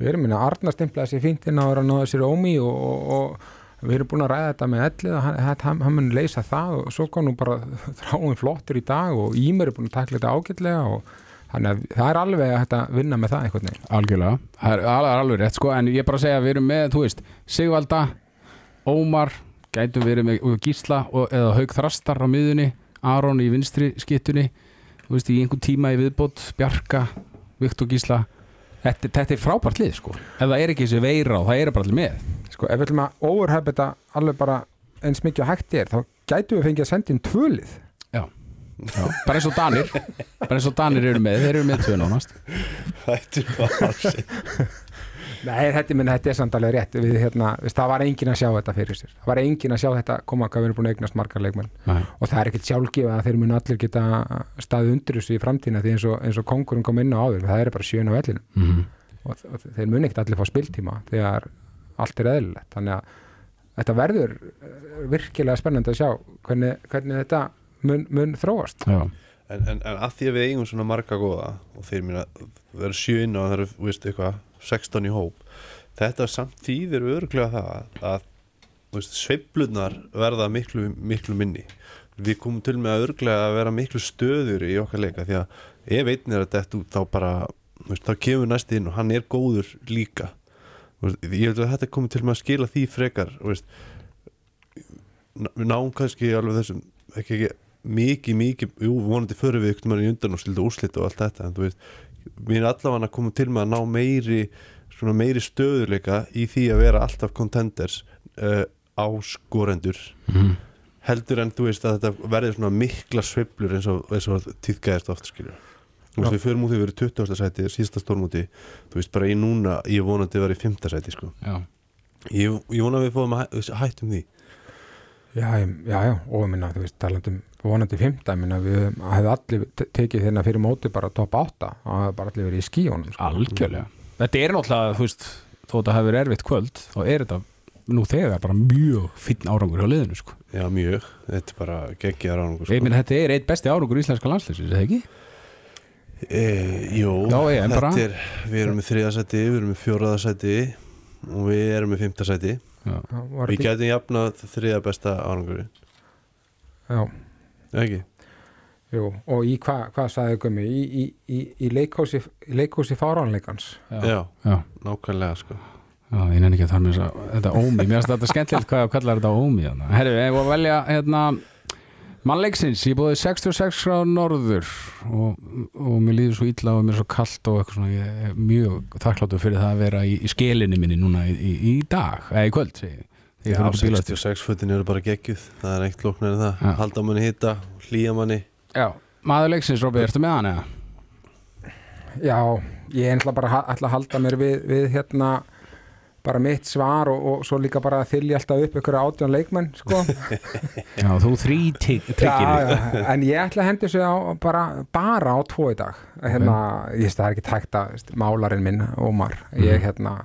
Við erum minna að Arna stimplaði sér fínt inn á að náða sér ómi og, og, og við erum búin að ræða þetta með ellið og hann, hann, hann mun leysa það og svo kom nú bara þráin flottur í dag og Ímer er búin að takla þetta ágætlega og þannig að það er alveg að að vinna með það einhvern veginn. algjörlega, það er alveg, alveg rétt sko, en ég bara að segja að við erum með, þú veist Sigvalda, Ómar gætum verið með og Gísla og, eða Haug Þrastar á miðunni Aron í vinstri skittunni þú veist, í einhvern tíma í viðbót Bjarka, Viktor Gísla þetta, þetta er frábært lið sko. Ef það er ekki þessi veira og það er bara allir með. Sko ef við ætlum að overhæpa þetta alveg bara eins mikið og hægt er þá gætum við fengið að senda inn tvölið. Já, bara eins og Danir. Bara eins og Danir eru með, þeir eru með tvö nánast. Hættu bara Nei, þetta, minn, þetta er samt alveg rétt. Við, hérna, veist, það var engin að sjá þetta fyrir sér. Það var engin að sjá þetta koma hvað við erum búin að eignast margar leikmenn. Nei. og það er ekkit sjálfgefið að þeir munu allir geta staðið undir þessu í framtíðina því eins og, eins og kongurinn kom inn á áður. Það er bara sjön á vellinu mm -hmm. og, og þeir munu ekkit allir fá spiltíma þegar allt er eðlilegt. Þannig að þetta verður eh, virkilega spennandi að sjá hvernig, hvernig þetta mun, mun þróast. Já, en, en, en að því að við eigum svona marga góða og þeir mín að vera sjöin og það eru, þú veist, eitthvað 16 í hóp. Þetta samt þýðir örglega það að veist, sveiflunar verða miklu, miklu minni. Við komum til með að örglega að vera miklu stöður í okkar leika því að ef einn er að detta út þá bara veist, þá kemur næst inn og hann er góður líka. Veist, ég held að þetta komið til með að skila því frekar við náum kannski alveg þessum ekki, ekki mikið, mikið, jú, vonandi fyrir við ykkur mann í undan og stilta úrslit og allt þetta en þú veist, við erum allavega að koma til með að ná meiri, svona meiri stöðuleika í því að vera alltaf contenders uh, á skorendur mm heldur en þú veist að þetta svona mikla sveiflur eins og, eins og tíðgæðist oft skilur þú veist, við förum út erum 20. sæti síðasta stórmúti, þú veist, bara í núna ég vonandi vera í 5. sæti, sko. Já, ég, ég vona að við fóðum að hæ- hættum því Já, ég- já, já, og minna, þú veist, talandum vonandi fymta, minna, við hefði allir te- tekið hérna fyrir móti bara top 8 og það hefði bara allir verið í skíunum sko. algjörlega Þetta er náttúrulega, þú veist, þó þetta hefur erfitt kvöld þá er þetta nú þegar bara mjög finn árangur hjá liðinu sko. já, mjög, þetta er bara geggjaðar árangur Ég sko. minn þetta er eitt besti árangur í íslenska landslýsins, er það ekki? e, jú, Já, ég, en bara- þetta er við erum með þriða sæti, við erum með fjóraða sæti og við erum með fymta við getum jafnað þriða besta árangur Já, ekki? jú, og í hvað hva sagði Gummi, í, í, í, í leikhúsi, í leikhúsi fáránleikans? Já, Já, já. nákvæmlega sko. Já, ég nenni ekki að það með þess að þetta ómi, mér finnst þetta skemmtilegt hvað kallar þetta ómi þarna. Herru, ég var að velja hérna, mannleiksins, ég búið 66 gráður norður og, og mér líður svo illa og mér er svo kallt og eitthvað svona, ég er mjög þakkláttur fyrir það að vera í, í skelinni minni núna í, í, í dag, eða í kvöld ég. Ég Já, fer út á bílastæði. 66 fötin eru bara geggjuð það er eitt lóknar en það, Já. halda manni hitta hlýja manni Já, maður leiksins, Róbi, ertu með hann eða? Já, ég ætla bara að- ætla að halda mér við, við hérna bara mitt svar og, og svo líka bara þylja alltaf upp ykkur átján leikmenn sko. Já, þú þrý tryggir en ég ætla að hendi á bara, bara á tvo í dag. Hérna, ég veist það er ekki tækt að málarinn minn, Ómar ég hérna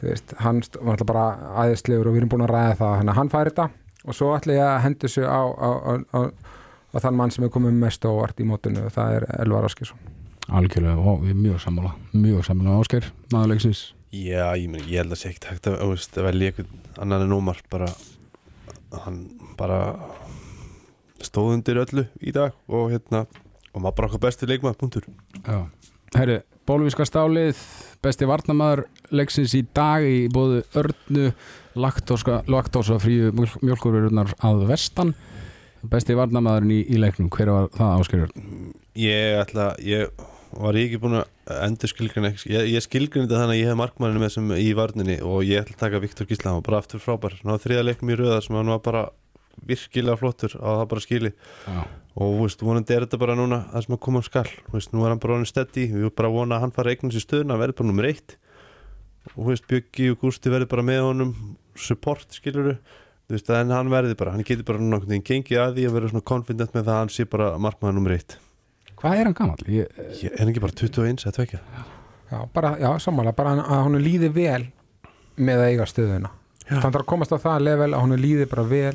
þú veist, hann var alltaf bara aðeinslegur og við erum búin að ræða það, hérna, hann fær þetta. Og svo ætla ég að hendi sig á, á, á, á, og þann mann sem er komið mest á óvart í mótinu það er Elvar Áskilsson algjörlega og við erum mjög sammála mjög sammála ásker, maðurleiksins Já, ég, meni, ég held að sé ekkert hægt að, velja einhvern annan en Ómar bara, hann bara stóð undir öllu í dag og hérna, og maður bara okkar besti leikmaður, punktur. Já. Herri, bólvíska stálið besti varnamaður leiksins í dag í bóðu örnu laktósa fríu mjölkurverunar að vestan besti varnamaðurinn í, í leiknum hver var það áskerjur? Ég ætla, ég var ekki búin að endur skilgrinni ég, ég skilgrinni þetta þannig að ég hef markmanninu með sem í varninni og ég ætla að taka Viktor Gísla hann var bara aftur frábær, hann var þriða leikum í röða sem hann var bara virkilega flottur á það bara skili Já. og veist, vonandi er þetta bara núna það sem að koma um skall, veist, nú er hann bara honum steddi við erum bara að vona að hann fara eignast í stöðuna verður bara nummer eitt. Og veist, Bjöggi og Gústi verður bara með honum support skiluru en hann verður bara, hann getur bara nokkuð gengið að því að vera svona confident með það að hann sé bara markmann nummer eitt Hvað er hann gammal? Ég, Ég er hann ekki bara 21 eða tvekja Já, bara, já, sammála, bara að hún líði vel með að eiga stöðuna Já. þannig að komast á það level að hún líði bara vel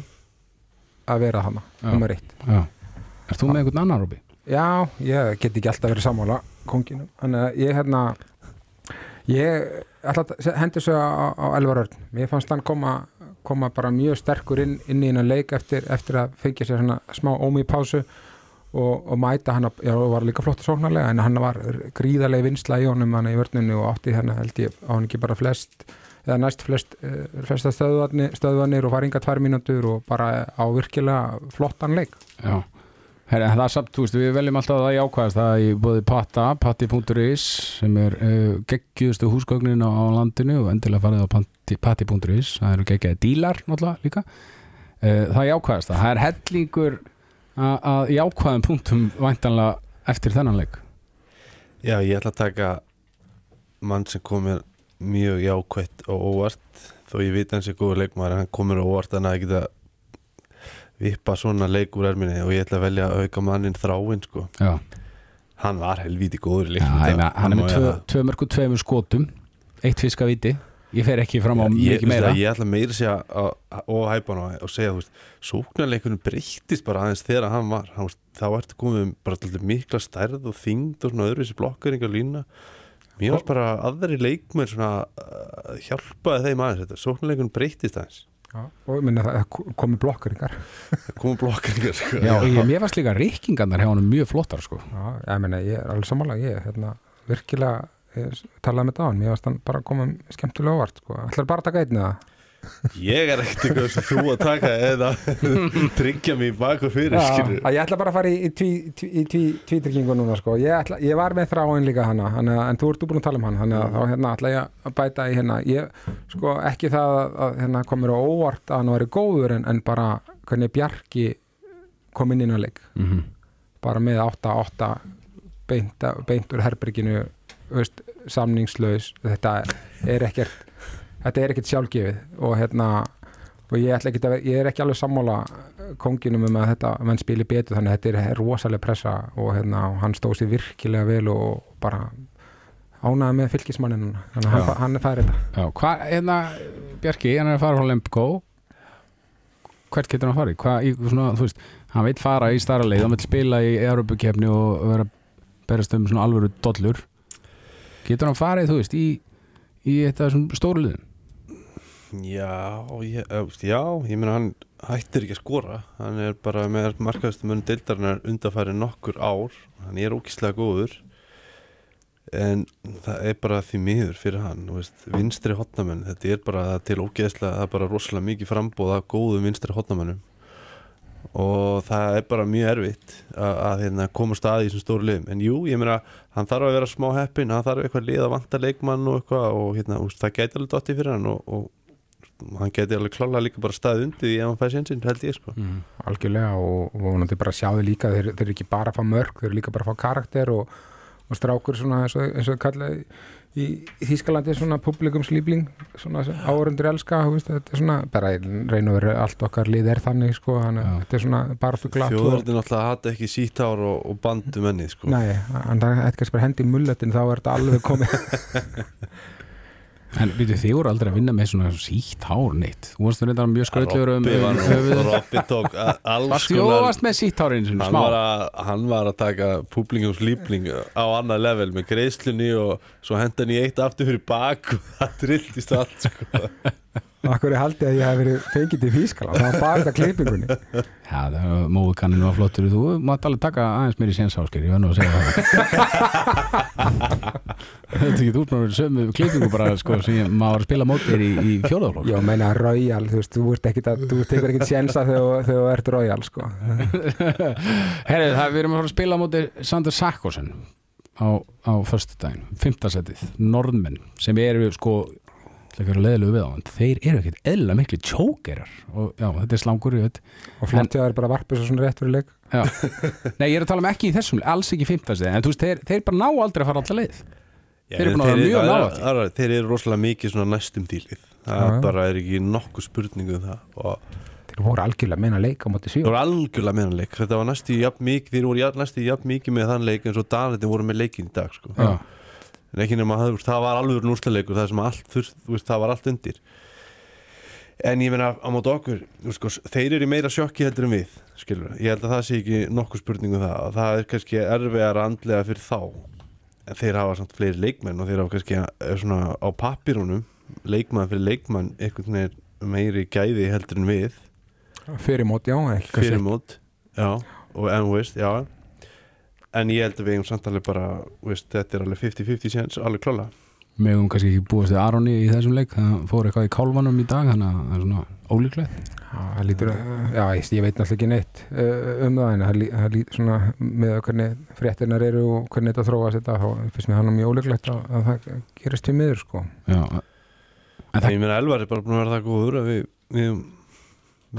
að vera hana, Já. nummer eitt já. Er þú með einhvern annan, Róbi? Já, ég get ekki alltaf verið sammála konginum, þannig að ég hérna ég ætla að hendur svo á, á Elvar Örn mér fannst hann koma, koma bara mjög sterkur inn, inn í hennar leik eftir, eftir að fengja sér svona smá ómi pásu og, og mæta hann að, já, var líka flott sóknarlega en hann var gríðarlega vinsla í honum hann í vörnunni og átti hérna held ég á hann ekki bara flest eða næst flest, eh, flesta stöðvanir, stöðvanir og var inga tvær mínútur og bara á virkilega flottan leik Já. Herri, það er samt, þú veist, við veljum alltaf það jákvæðast það í bóði Pata, patti.is sem er uh, geggjuðustu húsgögnin á, á landinu og endilega farið á patti- patti.is, það eru geggjaði dílar náttúrulega líka uh, það er jákvæðast það, það er hellingur að- jákvæðum punktum væntanlega eftir þennan leik Já, ég ætla að taka mann sem komir mjög jákvætt og óvart þó ég veit hans er góður leikmaður en hann komir óvart þannig að geta vippa svona leik úr erminni og ég ætla að velja að auka mannin þráinn sko. Já, hann var helvíti góður leiknum í hann, er með ég tvö, það. tvö mörgu tveimur skotum eitt fisk að viti ég fer ekki fram á ég, mikið meira. ég ætla meira að segja og hæpa hann og segja þú veist, sóknarleikunum breyttist bara aðeins þegar hann var hann, veist, þá ertu komið um bara mikla stærð og þyngd og svona öðruvísi blokkeringar lína. Mér varst bara aðri leikmenn svona uh, hjálpaði þeim aðeins þetta, sóknarleikunum breyttist aðeins. Já, og minna það komi blokkeringar komið blokkeringar sko. Já, ég, mér varst líka rikkingarnar hjá hann mjög flottar sko. Já, ég meina, ég er alveg sammála. Ég, hérna, virkilega talaði með það á hann, mér varst hann bara koma skemmtilega óvart, sko, ætlar bara að taka einn eða? ég er ekkert eitthvað sem þú að taka eða tryggja mig bakur fyrir skilur að ég ætla bara að fara í, í, tví, tví, í tví, tvítryggingu núna, sko, ég, ætla, ég var með þráin líka hana, hana, en þú ert búin að tala um hann þannig að þá hérna ætla ég að bæta í hérna ég, sko, ekki það að, að hérna, komur á óvart að hann væri góður en, en bara hvernig Bjarki kom inn inn að leik. Mm -hmm. bara með 8-8 beint, beint úr herberginu veist, samningslaus þetta er ekkert þetta er ekkert sjálfgefið. Og hérna og ég, að, ég er ekki alveg sammála konginum um að þetta menn spili betur þannig að þetta er rosalega pressa og hérna, og hann stóð sér virkilega vel og bara ánaði með fylgismanninn þannig að hann, hann er færið þetta hérna, Bjarki, hann er að fara frá Lemko hvert getur hann að fara í? Hvað, í svona, veist, hann veit fara í starra leið, hann vil spila í Europakefni og vera berast um svona alvöru dollur getur hann farið, þú veist, í í þetta stóru liðum? Já, ég, já, ég meina hann hættir ekki að skora. Hann er bara með markaðustu munn deildarinnar undanfæri nokkur ár. Hann er ókíslega góður en það er bara því miður fyrir hann, veist, vinstri hotnamenn, þetta er bara til ógeðslega það er bara rosalega mikið frambóð af góðum vinstri hotnamennum og það er bara mjög erfitt að, að hérna, koma stað í þessum stóru liðum en jú, ég meina, hann þarf að vera smá heppin hann þarf eitthvað lið að vanta leikmann og eitthvað og hérna, úst, það gæti alveg dotti fyrir hann og, og hann gæti alveg klála líka bara stað undir því ef hann fæði sénsinn, held ég sko mm. algjörlega og vonandi bara sjáðu líka þeir, þeir eru ekki bara að fá mörg, þeir eru líka bara að fá karakter og, og strákur svona eins og, eins og kallaði í, Þýskalandi svona publikumslýbling svona áörundur elska þú veist, þetta er svona, bara í raun og veru allt okkar lið er þannig sko, hann, Já. þetta er svona bara fyrir glatt Þjóðverðin náttúrulega hata ekki sítt ár og, og bandu menni sko Nei, en það er kannski bara hendi mulletin þá er þetta alveg komið En byrju, þið voru aldrei að vinna með svona sítt hár neitt. Þú varst reynda mjög skrautlegur um Robby var um nú- höfuð Robby tók alls þú varst með sítt hár sinni, hann smá? að, hann var að taka públing og slípling á annað level með greiðslunni og svo henda hann í eitt aftur fyrir bak og það trilltist allt sko. Akkur er haldið að ég hef verið fengið til fískala það var bara þetta klippingunni. Já, það var móðukannin var flottur. Þú mátt alveg taka aðeins mér í sénsáskir Ég var nú að segja það. Þetta er ekki út með sömu klippingu bara sko sem ég- maður spila mótir í, í fjóðaflokk Já, meina Royal, þú veist, þú ert ekkit að þú tekur ekkit sjensa þegar þú- ert Royal sko. Herrið, það við erum að spila mótir Sander Sakkosen á, á föstudaginn, fimmtasettið Norðmenn, sem eru sko það eru leðilegu við á hann, þeir eru ekkit eðla miklu tjókerar og já, þetta er slangur og flott ég að það er bara varpið svo svona rétt fyrir leik. Já. Nei, ég er að tala um ekki í þessum, alls ekki fimmtasettið, en þú veist, þeir, þeir bara ná aldrei að fara alltaf leið. Þeir að vera því. það er- þeir eru rosalega mikið svona næstum dílið það Já, já. bara er ekki nokkuð spurningu um það. Og þeir voru algjörlega meina leik á móti það svíu voru algjörlega meðanleik þetta var næstu í jafn mikið þeir voru jafn- næstu í jafn mikið með þann leik eins og Danetinn voru með leikin í dag sko. En ekki nema það, það var alveg núrslaleikur það sem allt þurft, veist, það var allt undir. En ég meina á móti okkur sko, þeir eru í meira sjokki heldur en við skilur, ég held að það sé ekki nokkuð spurningu um það, og það er kannski erfiðar andlega fyrir þá. En þeir hafa samt fleiri leikmenn og þeir hafa kannski eh, svona á pappirunum leikmann fyrir leikmann veginn meiri gæði heldur en við. Fyrir móti, já, fyrir mót já, og en veist, já en ég held að við eigum samt alveg bara þú veist, þetta er alveg 50-50 séns alveg klála megum kannski ekki búast við Aroni í þessum leik, það fór eitthvað í kálfanum í dag, þannig að það er svona ólíklegt. Já, það lítur, já, ég, ég veit náttúrulega ekki neitt uh, um það en það lí- það lítur svona með hvernig fréttirnar eru og hvernig þetta þróast þetta, þá finnst mér hann mjög óleiklegt að, að það gerist til miður sko. Já, en en það, ég meina Elvar er bara búin að vera það góður að við, við,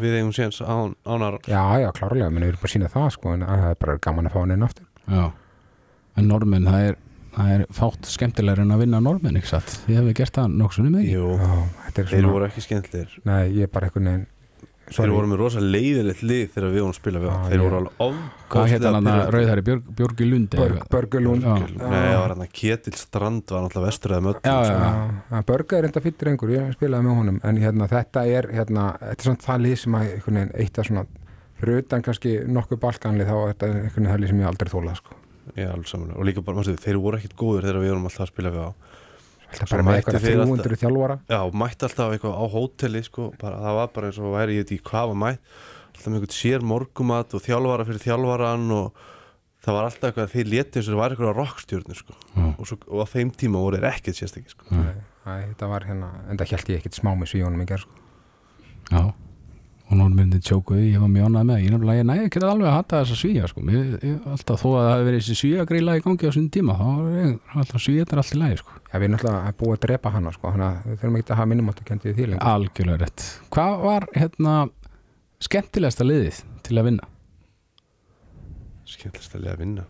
við eigum séns án, ánar Já, já, klárlega, menn við erum bara að sína það sko, en að það er bara gaman að fá hann inn aftur já. En normenn, það er, það er fátt skemmtilegur en að vinna normenn, ekki satt? Þið hefur gert það er þeir svona, voru ekki skemmtlir nei, ég er bara einhvern veginn þeir voru með rosa leiðilegt lið þegar við vorum að spila við þá. þeir ég- voru alveg hvað hétt hann að ofbóðslega rauðhæri Björg, Björgi Lundi Börg, Börgulún Já. Nei, það var hann að Ketil Strand var náttúrulega vestur eða möll Já, já. Já, Börga er enda fyrir einhver, ég spilaði með honum. En hérna, þetta er hérna, þetta er svona það lið sem að einhvern veginn eitt að svona fyrir utan kannski nokkuð balkanlið þá er þetta einhvern veginn sem ég aldrei þólað sko. Já, alveg samanlega og líka bara, mástu, þeir voru ekkit góður þegar við vorum alltaf að spila við á Alltaf bara með eitthvað þeir 300 þjálfara Já, mætti alltaf eitthvað á hóteli sko, bara, það var bara eins og væri ég veit ekki hvað var mætt alltaf með eitthvað sér morgumat og þjálfara fyrir þjálfaran og það var alltaf eitthvað þeir léti eins og það var eitthvað rockstjórnir sko. Já. og, svo, og á þeim tíma voru þeir ekkert sérstakki sko. Æ, þetta var hérna, en það held ég ekkit smá með svíjónum í gerð sko. já og normennin tjókuði, ég var mjög ánægð með ég nefnilega, ég næ ekki alveg að hata þessa svíja sko. mér, ég, alltaf þó að það hefði verið þessi svíja grila í gangi á sinni tíma, þá var ég alltaf svíja þetta er allt í lagi sko. Já, við erum náttúrulega búið að drepa hana sko, þannig að við þurfum ekki að hafa minnumáttu kendið því lengur. algjörlega rétt hvað var hérna skemmtilegasta liðið til að vinna skemmtilegst að lega að vinna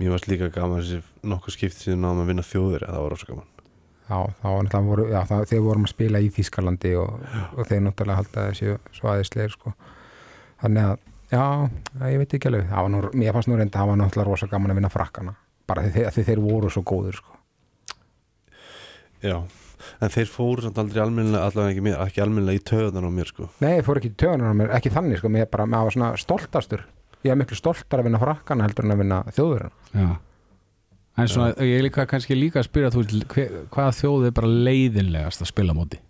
mér varst líka gaman þessi nokkuð skipt síðan að vinna þjóðir það var rosa gaman Já, þá var náttúrulega voru, já, það, við vorum að spila í Þýskalandi og, og þeir náttúrulega halda þessi svaðisleir sko. Þannig að, já, ég veit ekki alveg, það var nú, mér fannst nú reynda að það var náttúrulega rosa gaman að vinna frakkana, bara því, því þeir voru svo góður sko. já, en þeir fóru samt aldrei almennilega, allavega ekki mér, ekki almennilega í töðan á mér sko Nei, ég fór ekki í töðunar á mér, ekki þannig sko, mér bara, maður var svona stoltastur, ég er miklu stoltar að vinna frakkana heldur en að vinna þjóðurinn. Já. en svona, ég er líka kannski líka að spyrja þú, veist, hver, hvaða þjóð er bara leiðinlegast að spila móti?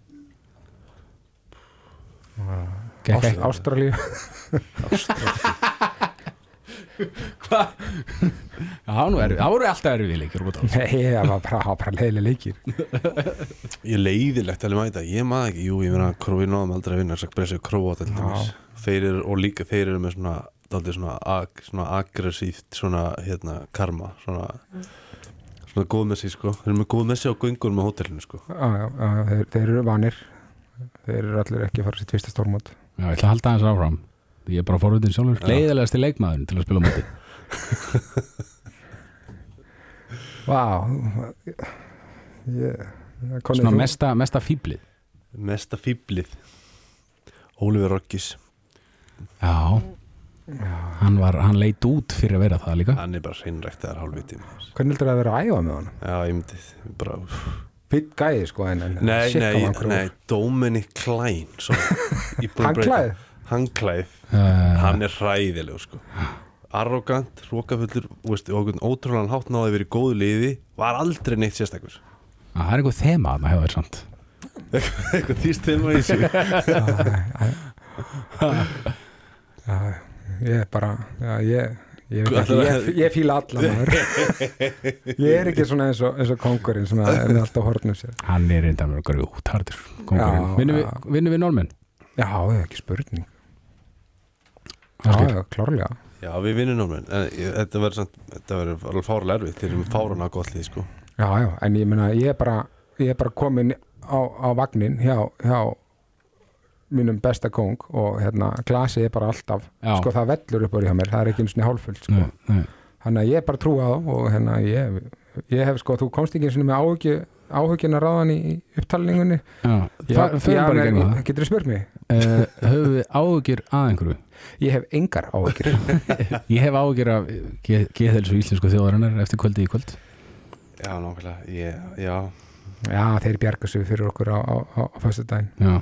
Ástralíu, Já, nú er, það voru alltaf erfið leikir nei, það var bara, bara leiðileg leikir. ég er leiðilegt að mæta, ég maður ekki. Jú, ég meina, við náðum aldrei að vinna að breysa króa þeir eru, og líka þeir eru með svona, daldið svona, ag, svona aggressíft svona, hérna, karma svona, svona góð með sig sko, þeir eru með góð með sig á göngun með hótelinu sko. Já, já, já, þeir, þeir eru vanir, þeir eru allir ekki að fara sér tvista stórmót. Já, ég ætla að halda aðeins áfram. Ég er bara forvitin sjálfur Já. Leiðilegasti leikmaðurinn til að spila á móti. Vá, Svona mesta, mesta fýblið mesta fýblið Ólífur Rokkis Já, hann, var, hann leit út fyrir að vera það líka. Hann er bara hreinræktaðar hálfviti Hvernig heldur það að vera að æfa með hann? já, ég myndi bara. Fitt gæði sko en, en Nei, nei, nei, Dominic Klein er að Hanklæð, uh, hann er hræðileg sko. arrogant, rókafullur veist, og ótrúlega hátt náði að í góðu liði var aldrei neitt sérstakur. Það er einhver þema að maður hefur samt. Eitthvað þýst þeim að í sig Já, ég er bara já, ég, ég, ekki, að- ég, ég fíla alla maður. Ég er ekki svona eins og, eins og kongurinn sem er með alltaf hornum sér. Hann er reynda með okkur úthardur Já, vinnum við, við normenn Já, ég er ekki spurning. Já, já, klárlega. Já, við vinnum ég- þetta verður samt, þetta verður alveg fárulega erfitt þeir eru með fáruna gott lið sko. Já, já, en ég meina, ég er bara ég er bara komin á, á vagnin hjá, hjá mínum besta kong og hérna glasi er bara alltaf, Já. sko það vellur upp á hjá mér, það er ekki eins og hálffullt sko. Þannig að ég er bara að trúa á það og hérna ég, ég hef sko, þú komst ekki eins og með áhugju áhugjuna ráðan í upptalningunni. Já, Fa- förum bara í gegnum það. getur þú spurt mig? uh, höfum við áhugir að einhverju? Ég hef engar áhugjur ég hef áhugir af geðhelsu íslensku þjóðarinnar eftir kvöldi í kvöld. Já, nákvæmlega, ég, já. Já, þeir bjarga sig fyrir okkur á, á, á, á föstu daginn Já,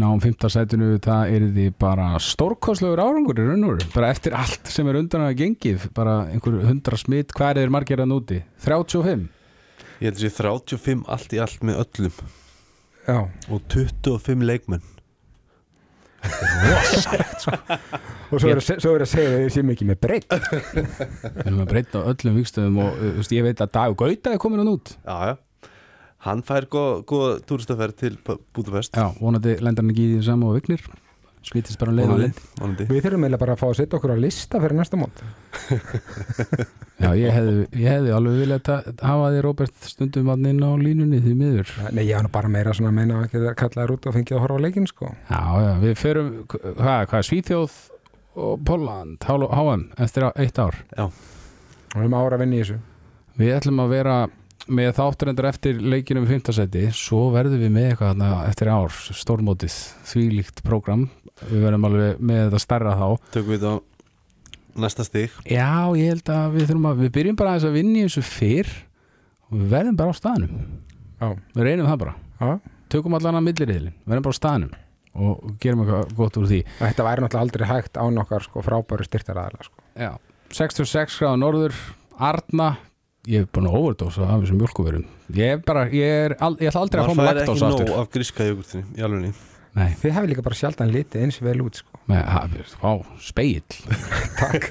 náum fymta sætinu það er því bara stórkostlegur árangur í raun og veru, bara eftir allt sem er undan að gengið, bara einhver hundra smitt, hvað er þeir margir að núti? 35? Ég held að sé 35 allt í allt með öllum. Já, og 25 leikmenn. Og svo er að, svo er að segja að þeir séum ekki með breytt Við erum að breyta á öllum vikstöðum og veist, ég veit að Dag Gauta er komin hann út Já, já Hann fær góða, túristaferð til Budapest. Já, vonandi lendar hann ekki í því sama og vignir. Smitist bara um leið og vonandi. Við þurfum eiginlega bara að fá að setja okkur á lista fyrir næsta mót. Já, ég hefði, ég hefði alveg viljað hafa því Robert stundum að inn á línunni því miður. Nei, ég hann bara meira svona að meina að geta kallað þér út og fengið að horfa á leikinn sko. Já, já, við förum hvað, hvað, Svíþjóð og Pólland, HM eftir eitt ár. Og við erum ára að vinna í þessu. Við ætlum að vera með þátturendur eftir leikinum í 5. seti svo verðum við með eitthvað þarna eftir ár stórmótið, þvílíkt prógram. Við verðum alveg með þetta stærra þá. Tökum við þetta á næsta stig. Já, ég held að við þurfum að við byrjum bara aðeins að vinna í þessu fyrr og við verðum bara á staðnum. Já, við reynum það bara, já. Tökum allan að milliriðlin verðum bara á staðnum og gerum eitthvað gott úr því. Þetta væri náttúrulega aldrei hægt án okkar sko frábæru styrtaraðala sko. Já, 66 gráða norður Arna, ég hef búin að overdósa af þessum mjölkuverum ég er bara, ég er, al, ég ætla aldrei að fá Maður mig fær ekki laktósa nóg aftur. af gríska jogurtinni í alvegni Nei, Þið hefði líka bara sjaldan litið eins vel út sko. Vá, speill Takk.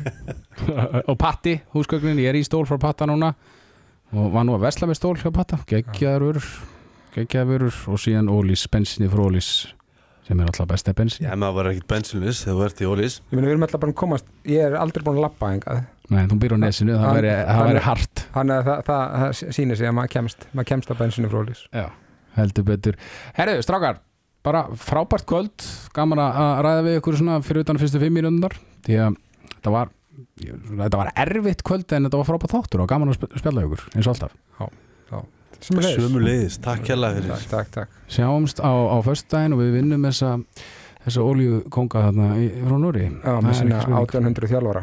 Og Patti, húsgögnin, ég er í stól frá Patta núna. Og var nú að vesla með stól hjá Patta, geggjaður vörur geggjaður vörur. Og síðan Ólís, bensinni frá Ólís sem er alltaf besta bensin Já, maður var ekkit bensinlis þegar þú ert í Ólís. Ég bara að komast Ég er aldrei búin að lappa engað Nei, þú býr á nesinu, það væri hart Þannig að það, það, það sýnir sig að maður kemst maður kemst á bensinu frólís Já, heldur betur. Herðu, strákar, bara frábært kvöld. Gaman að að ræða við ykkur svona fyrir utan fyrstu fimm mínúndar því að þetta var þetta var erfitt kvöld en þetta var frábært þáttur og gaman að sp- spjalla við ykkur eins og alltaf. Leiðis Sömu leiðis, takk hérlega fyrir Takk, takk, takk. Sjáumst á, á föstudaginn og við vinnum þessa þessa oljukonga þarna í, frá Núri Já, með sína 1800 þjálfara.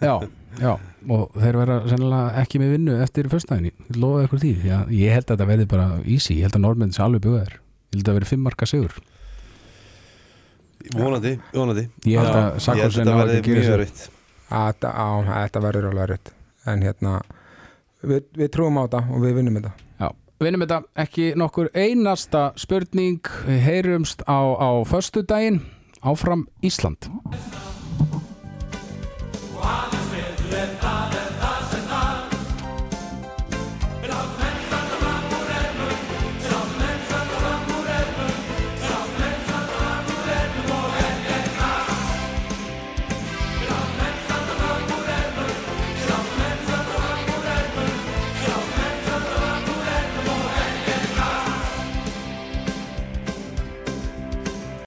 Já, já, og þeir vera sennilega ekki með vinnu eftir föstudaginn. Ég lofa ykkur því, að ég held að þetta verði bara easy, ég held að normenn sé alveg bjóðar ég held að það verði fimm marka sigur. Vonandi, vonandi. Ég held Já, að Ég held Sarkozy að hafi verði ekki gefið sér- Þetta, verður alveg rutt En hérna við, við trúum á þetta og við vinnum þetta. Já, vinnum þetta. Ekki nokkur einasta spurning Við heyrumst á, á föstudaginn. Áfram Ísland. Þetta